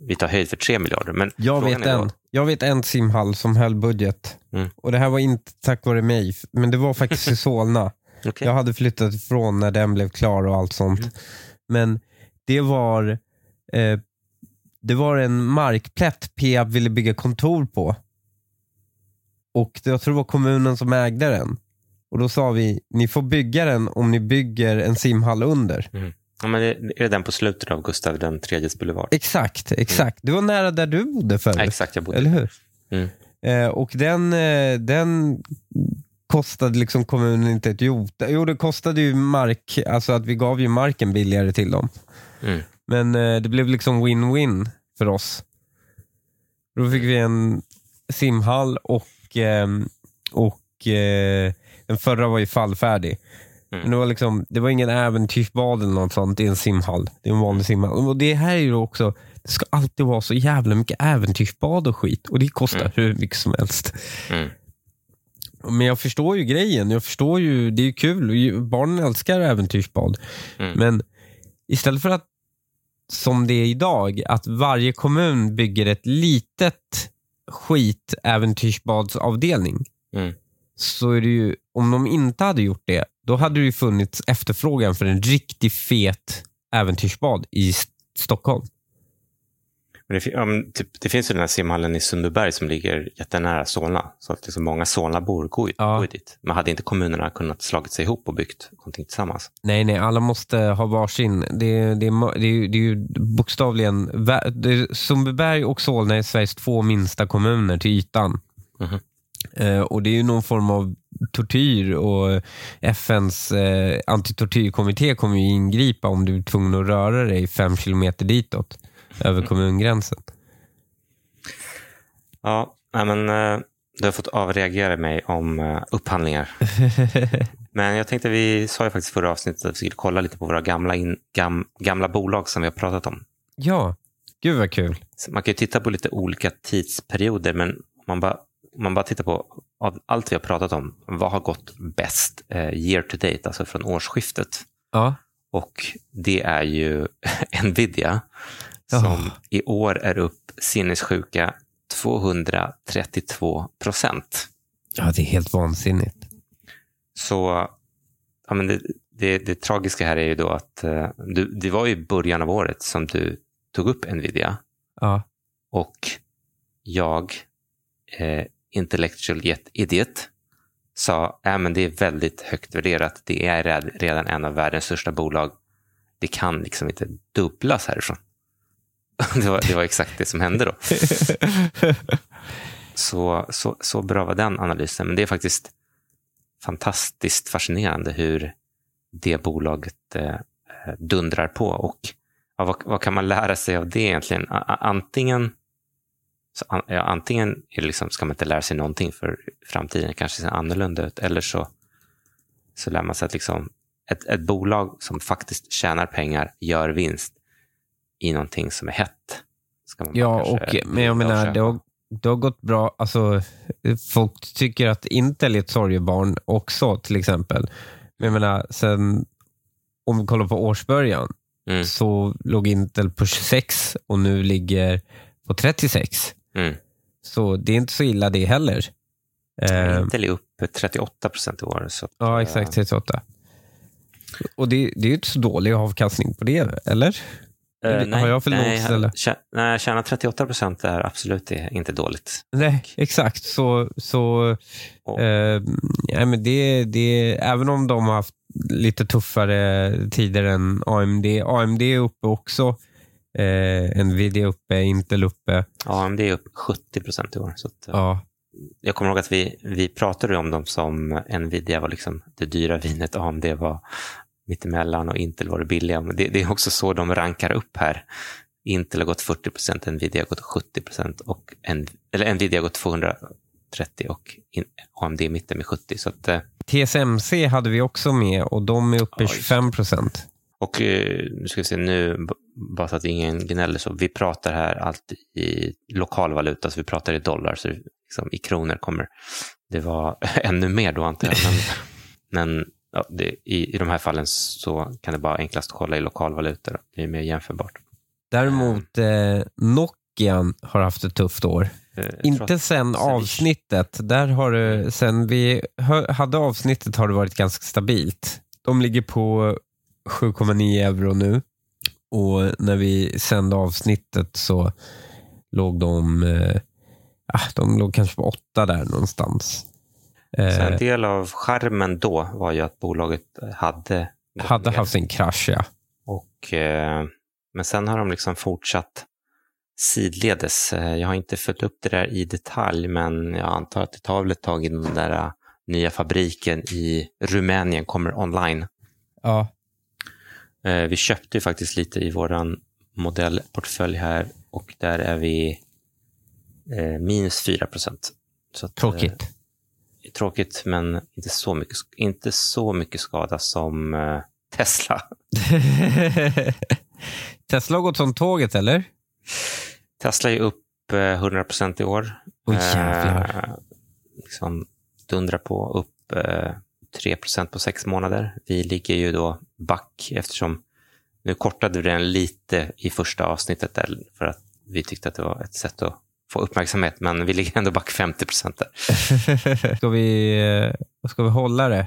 vi tar höjd för tre miljarder. Men jag, vet en, jag vet en simhall som höll budget. Mm. Och det här var inte tack vare mig, men det var faktiskt i Solna. okay. Jag hade flyttat ifrån när den blev klar och allt sånt. Mm. Men det var, eh, det var en markplätt Peab ville bygga kontor på. Och jag tror det var kommunen som ägde den. Och då sa vi, ni får bygga den om ni bygger en simhall under. Mm. Ja, men är det den på slutet av Gustav den tredjes boulevard? Exakt, exakt. Mm. Det var nära där du bodde förr. Ja, exakt, jag bodde Eller hur? Mm. Eh, och den, eh, den kostade liksom kommunen inte ett jota. Jo, det kostade ju mark, alltså att vi gav ju marken billigare till dem. Mm. Men eh, det blev liksom win-win för oss. Då fick vi en simhall och, eh, och eh, den förra var ju fallfärdig. Mm. det, var liksom, det var ingen äventyrsbad eller något sånt i en simhall. Det är en vanlig simhall. Och det här är ju också, det ska alltid vara så jävla mycket äventyrsbad och skit. Och det kostar mm. hur mycket som helst. Mm. Men jag förstår ju grejen. Jag förstår ju, det är kul. Barnen älskar äventyrsbad. Mm. Men istället för att, som det är idag, att varje kommun bygger ett litet skitäventyrsbadsavdelning. Mm så är det ju, om de inte hade gjort det, då hade det ju funnits efterfrågan för en riktigt fet äventyrsbad i Stockholm. Det, um, typ, det, finns ju den här simhallen i Sundbyberg som ligger jättenära Solna. Så att liksom många Solnabor går, ja. går dit. Men hade inte kommunerna kunnat slagit sig ihop och byggt någonting tillsammans? Nej, nej, alla måste ha varsin. Det, det, det, det, det är ju bokstavligen... Sundbyberg och Solna är Sveriges två minsta kommuner till ytan. Mm -hmm. Eh, och Det är ju någon form av tortyr och FNs eh, antitortyrkommitté kommer ju ingripa om du är tvungen att röra dig fem kilometer ditåt över mm. kommungränsen. Ja, men eh, du har fått avreagera mig om eh, upphandlingar. men jag tänkte, vi sa ju faktiskt förra avsnittet att vi skulle kolla lite på våra gamla, in, gam, gamla bolag som vi har pratat om. Ja, gud vad kul. Så man kan ju titta på lite olika tidsperioder, men om man bara om man bara tittar på av allt vi har pratat om, vad har gått bäst eh, year to date, alltså från årsskiftet? Ja. Och det är ju Nvidia som oh. i år är upp sinnessjuka 232 procent. Ja, det är helt vansinnigt. Så ja, men det, det, det tragiska här är ju då att eh, du, det var i början av året som du tog upp Nvidia. Ja. Och jag eh, intellectual idiot sa äh, men det är väldigt högt värderat. Det är redan en av världens största bolag. Det kan liksom inte dubblas härifrån. Det var, det var exakt det som hände då. Så, så, så bra var den analysen. Men det är faktiskt fantastiskt fascinerande hur det bolaget eh, dundrar på. Och ja, vad, vad, kan man lära sig av det egentligen? Antingen så, ja, antingen är liksom, ska man inte lära sig någonting för framtiden kanske ser annorlunda ut, eller så, så lär man sig att liksom, ett, ett bolag som faktiskt tjänar pengar gör vinst i någonting som är hett. ja, och, men jag menar, det har, det har gått bra. Alltså, folk tycker att Intel är ett sorgebarn också, till exempel. Men jag menar, sen om vi kollar på årsbörjan, Mm. så låg Intel på 26 och nu ligger på 36. Mm. Så det är inte så illa det heller. Eh, Intel är upp 38 procent i år. Så att, ja, eh, exakt 38. Och det, det är ju inte så dålig avkastning på det, eller? Eller har jag för nej, lågt ställe? Nej, tjäna 38 procent är absolut inte dåligt. Nej, exakt. Så, så Och- eh, ja, men det, det, även om de har haft lite tuffare tider än AMD. AMD är uppe också. Eh, Nvidia uppe, Intel uppe. Ja, det är upp 70 procent i år. Så att, eh, Ja, Jag kommer ihåg att vi, vi pratade om dem som Nvidia var liksom det dyra vinet, AMD var mittemellan och Intel var det billiga. Men det, det är också så de rankar upp här. Intel har gått 40 procent, Nvidia har gått 70 procent och en, eller Nvidia har gått 230 och in, AMD är i mitten med 70. Så att, eh, TSMC hade vi också med och de är uppe Ja, just det. 25 procent. och eh, nu ska vi se nu, bara så att ingen gnäller, så vi pratar här alltid i lokal valuta, så vi pratar i dollar, så liksom, i kronor kommer det vara ännu mer då antar jag. Men, men ja, det, i, i de här fallen så kan det bara enklast kolla i lokal valuta, då. det är mer jämförbart. Däremot eh, Nokia har haft ett tufft år. Eh, Inte att- sen avsnittet. Där har det, sen vi hade avsnittet har det varit ganska stabilt. De ligger på 7,9 euro nu. Och när vi sände avsnittet så låg de, eh, ah, de låg kanske på 8 där någonstans. Så en Eh, del av skärmen då var ju att bolaget hade hade ner. haft sin krasch, ja. Och, eh, men sen har de liksom fortsatt sidledes. Eh, Jag har inte följt upp det där i detalj, men jag antar att det tar väl ett tag innan den där eh, nya fabriken i Rumänien kommer online. ja. Eh, Vi köpte ju faktiskt lite i våran modellportfölj här och där är vi eh, minus 4 procent. Tråkigt. Tråkigt, men inte så mycket, inte så mycket skada som eh, Tesla. Tesla har gått som tåget, eller? Tesla är upp eh, 100 procent i år. Oj, jävlar. Eh, liksom dundrar på upp eh, 3 procent på sex månader. Vi ligger ju då back eftersom nu kortade vi den lite i första avsnittet där för att vi tyckte att det var ett sätt att få uppmärksamhet, men vi ligger ändå back 50 procent där. ska, vi, eh, ska vi hålla det?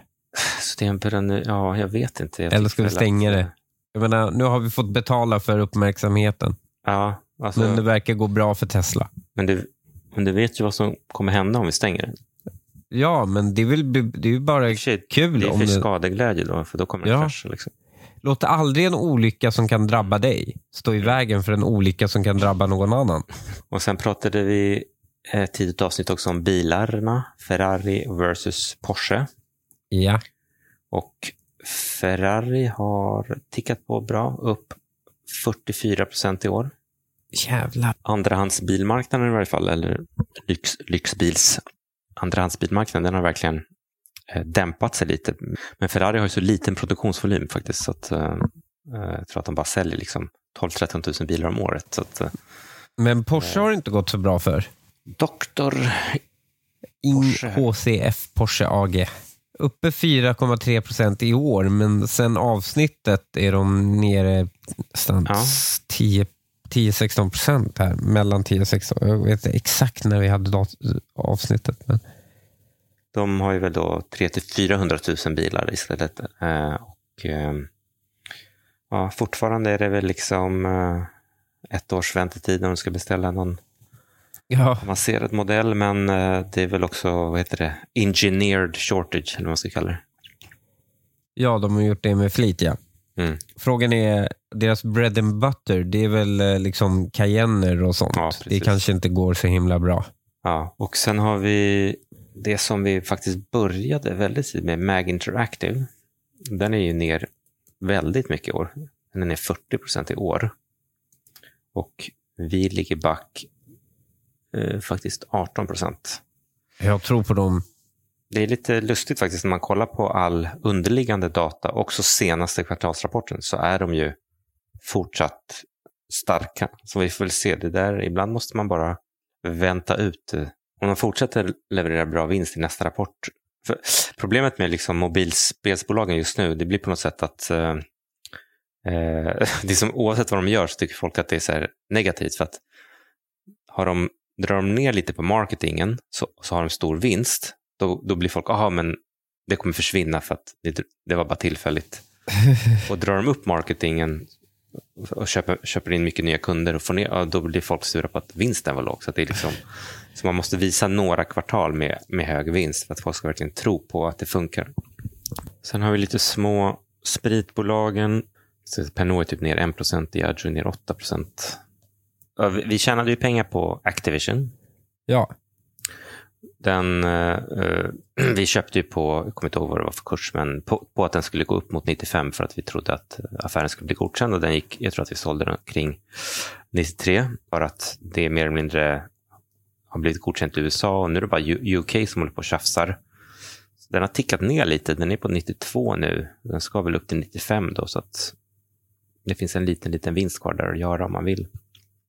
Beröm- ja, jag vet inte. Jag Eller ska vi stänga det? eh, Jag menar, nu har vi fått betala för uppmärksamheten. Ja, alltså, Men det men, verkar gå bra för Tesla. du, men du vet ju vad som kommer hända om vi stänger den. Ja, men det är, väl, det är ju bara sig, kul. Det är om för det, skadeglädje då, för då kommer det Ja. krascha. Liksom. låt aldrig en olycka som kan drabba dig stå i vägen för en olycka som kan drabba någon annan. Och sen pratade vi ett tidigt avsnitt också om bilarna. Ferrari versus Porsche. Ja. Och Ferrari har tickat på bra, upp 44 procent i år. Jävlar. Andrahandsbilmarknaden i varje fall, eller lyx, lyxbils andrahandsbilmarknaden, den har verkligen eh, dämpat sig lite. Men Ferrari har ju så liten produktionsvolym faktiskt, så att, eh, jag tror att de bara säljer liksom 12-13 000 bilar om året. Så att, eh, Men Porsche har det inte gått så bra för. Doktor. HCF Porsche AG. Uppe 4,3 procent i år, men sen avsnittet är de nere nästan Ja. 10 10-16 procent här. Mellan 10 och 16. Jag vet inte exakt när vi hade avsnittet. Men De har ju väl då 300 000 000 bilar istället. Eh, och, eh, ja, fortfarande är det väl liksom eh, ett års väntetid när de ska beställa någon ja, avancerad modell. Men eh, det är väl också, vad heter det, engineered shortage, eller vad man ska kalla det. ja, de har gjort det med flit, ja. Mm. Frågan är, deras bread and butter, det är väl eh, liksom cayenner och sånt. Ja, det kanske inte går så himla bra. Ja, och sen har vi det som vi faktiskt började väldigt tidigt med, Mag Interactive. Den är ju ner väldigt mycket i år. Den är ner 40 procent i år. Och vi ligger back eh, faktiskt 18 procent. Jag tror på dem. Det är lite lustigt faktiskt när man kollar på all underliggande data, också senaste kvartalsrapporten, så är de ju fortsatt starka. Så vi får väl se, det där, ibland måste man bara vänta ut. Eh, om de fortsätter leverera bra vinst i nästa rapport. För problemet med liksom mobilspelsbolagen just nu, det blir på något sätt att eh, eh det är som, oavsett vad de gör så tycker folk att det är så här negativt. för att har de, Drar de ner lite på marketingen så, så har de stor vinst, då, då blir folk, aha men det kommer försvinna för att det, det var bara tillfälligt. och drar de upp marketingen och köper, köper in mycket nya kunder och får ner, ja, då blir folk sura på att vinsten var låg. Så, det är liksom, så man måste visa några kvartal med, med hög vinst för att folk ska verkligen tro på att det funkar. Sen har vi lite små spritbolagen. Så Pernod är typ ner 1 Diageo ner 8% Vi tjänade ju pengar på Activision. Ja. Den, eh, eh vi köpte ju på, jag kommer inte ihåg vad det var för kurs, men på, på, att den skulle gå upp mot 95 för att vi trodde att eh, affären skulle bli godkänd. Och den gick, jag tror att vi sålde den kring 93, bara att det mer eller mindre har blivit godkänt i USA och nu är det bara UK som håller på och tjafsar. Den har tickat ner lite, den är på 92 nu. Den ska väl upp till 95 då, så att det finns en liten, liten vinst kvar där att göra om man vill.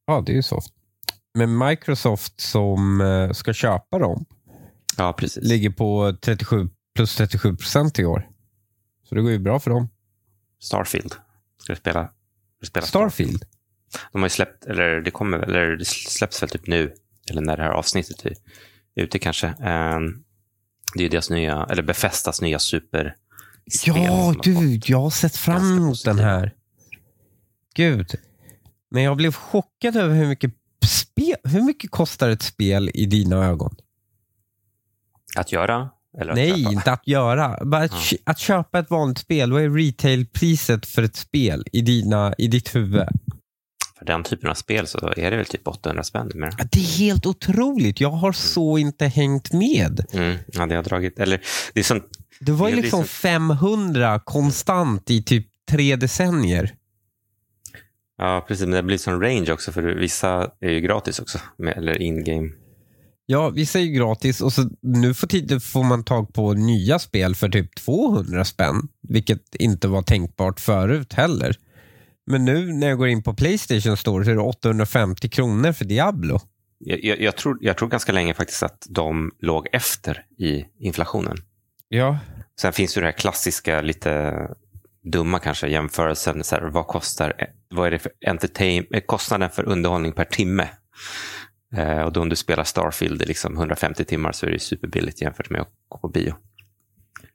Ja, det är ju soft. Men Microsoft som eh, ska köpa dem ja, precis. ligger på 37 plus 37 procent i år. Så det går ju bra för dem. Starfield. Ska du spela? Du spela Starfield? De har ju släppt, eller det kommer eller det släpps väl typ nu, eller när det här avsnittet är ute kanske. Um, det är ju deras nya, eller Befästas nya super Ja, du, jag har sett fram emot den här. Gud. Men jag blev chockad över hur mycket spel, hur mycket kostar ett spel i dina ögon? Att göra? Eller att Nej, köpa? inte att göra. Bara att, ja. att köpa ett vanligt spel. Vad är retailpriset för ett spel i, dina, i ditt huvud? För den typen av spel så är det väl typ 800 spänn. Med. Det är helt otroligt. Jag har mm. så inte hängt med. Mm. Ja, det har dragit... Eller, det, är sånt, det var ju liksom som... 500 konstant i typ tre decennier. Ja, precis. Men det blir som range också, för vissa är ju gratis också, med, eller in-game. Ja, är ju gratis och så nu för tiden får man tag på nya spel för typ 200 spänn, vilket inte var tänkbart förut heller. Men nu när jag går in på Playstation Store så är det 850 kronor för Diablo. Jag, jag, jag, tror, jag tror ganska länge faktiskt att de låg efter i inflationen. Ja. Sen finns ju det här klassiska, lite dumma kanske jämförelsen. Så här, vad kostar vad är det för entertain, kostnaden för underhållning per timme? Eh, och då om du spelar Starfield i liksom 150 timmar så är det superbilligt jämfört med att gå på bio.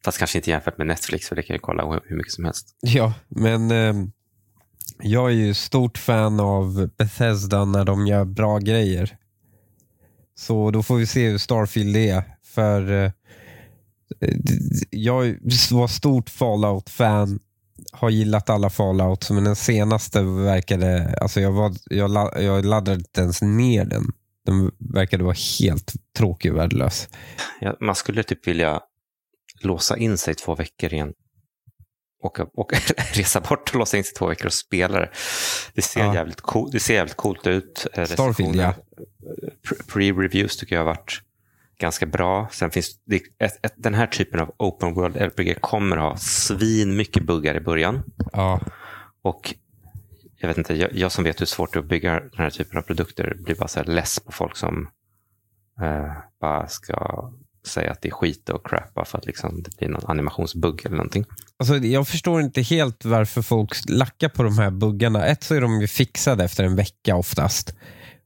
Fast kanske inte jämfört med Netflix, för det kan jag kolla hur mycket som helst. Ja, men eh, jag är ju stort fan av Bethesda när de gör bra grejer. Så då får vi se hur Starfield är. För eh, jag var stort Fallout-fan har gillat alla Fallout, men den senaste verkade... Alltså jag, var, jag, jag laddade inte ens ner den. Den verkade vara helt tråkig och värdelös. Ja, man skulle typ vilja låsa in sig två veckor igen. Åka, åka, resa bort och låsa in sig två veckor och spela det. Det ser, ja. jävligt, cool, det ser jävligt coolt ut. Starfield, ja. Pre-reviews tycker jag har varit ganska bra. Sen finns det, ett, ett, den här typen av open world RPG kommer ha svin mycket buggar i början. Ja. Och jag vet inte, jag, jag, som vet hur svårt det är att bygga den här typen av produkter blir bara så här less på folk som eh, bara ska säga att det är skit och crap bara för att liksom det blir någon animationsbugg eller någonting. Alltså, jag förstår inte helt varför folk lackar på de här buggarna. Ett så är de ju fixade efter en vecka oftast.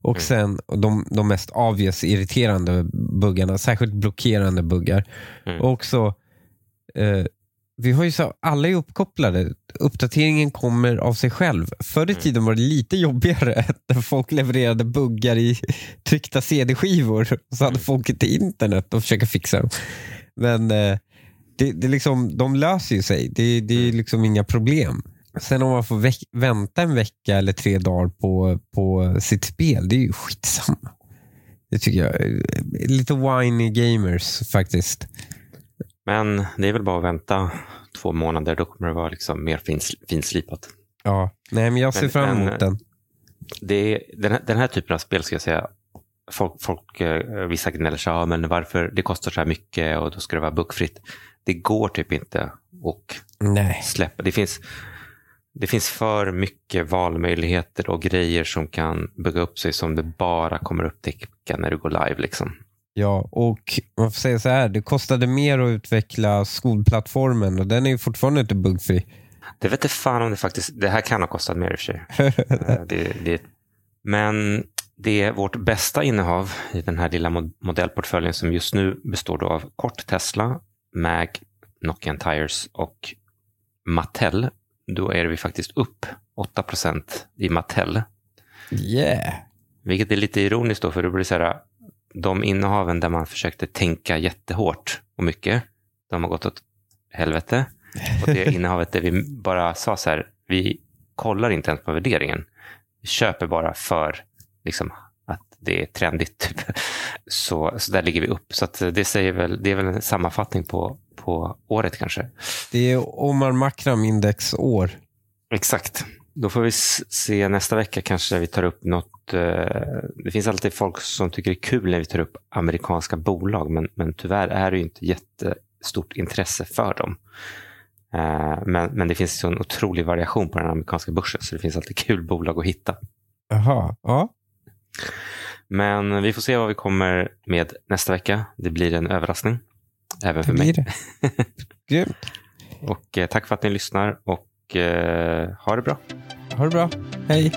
Och mm. sen de, de mest obvious irriterande buggarna, särskilt blockerande buggar. Mm. Och också, eh, vi har ju så, alla är uppkopplade. Uppdateringen kommer av sig själv. Förr i mm. tiden var det lite jobbigare när folk levererade buggar i tryckta CD-skivor. Så hade mm. folk inte internet att försöka fixa dem. Men eh, det, det liksom, de löser ju sig. Det, det är mm. liksom inga problem. Sen om man får vänta en vecka eller tre dagar på, på sitt spel, det är ju skitsamma. Det tycker jag. Lite whiny gamers faktiskt. Men det är väl bara att vänta två månader, då kommer det vara liksom mer fins, finslipat. Ja, nej men jag ser men, fram emot den. Det den, här, den här typen av spel ska jag säga, folk, folk eh, vissa gnäller sig, ja, men varför det kostar så här mycket och då ska det vara buckfritt. Det går typ inte att släppa. Det finns, det finns för mycket valmöjligheter och grejer som kan bygga upp sig som du bara kommer upptäcka när du går live. Liksom. Ja, och man får säga så här, det kostade mer att utveckla skolplattformen och den är ju fortfarande inte buggfri. Det vet inte fan om det faktiskt, det här kan ha kostat mer i och för sig. Eh, det, det, men det är vårt bästa innehav i den här lilla modellportföljen som just nu består då av kort Tesla, Mag, Nokian Tires och Mattel. Då är vi faktiskt upp 8% i Mattel. Yeah. Vilket är lite ironiskt då, för det blir så här, de innehaven där man försökte tänka jättehårt och mycket, de har gått åt helvete. Och det innehavet där vi bara sa så här, vi kollar inte ens på värderingen. Vi köper bara för liksom, att det är trendigt. Typ. Så, så där ligger vi upp. Så det, säger väl, det är väl en sammanfattning på, på året kanske. Det är Omar Makram index år. Exakt. Då får vi se nästa vecka kanske vi tar upp något. Eh, det finns alltid folk som tycker det är kul när vi tar upp amerikanska bolag, men, men tyvärr är det inte jättestort intresse för dem. Eh, men, men det finns en otrolig variation på den amerikanska börsen, så det finns alltid kul bolag att hitta. Jaha, ja. Men vi får se vad vi kommer med nästa vecka. Det blir en överraskning. Även för mig. Grymt. och eh, tack för att ni lyssnar och ha det bra. Ha det bra. Hej.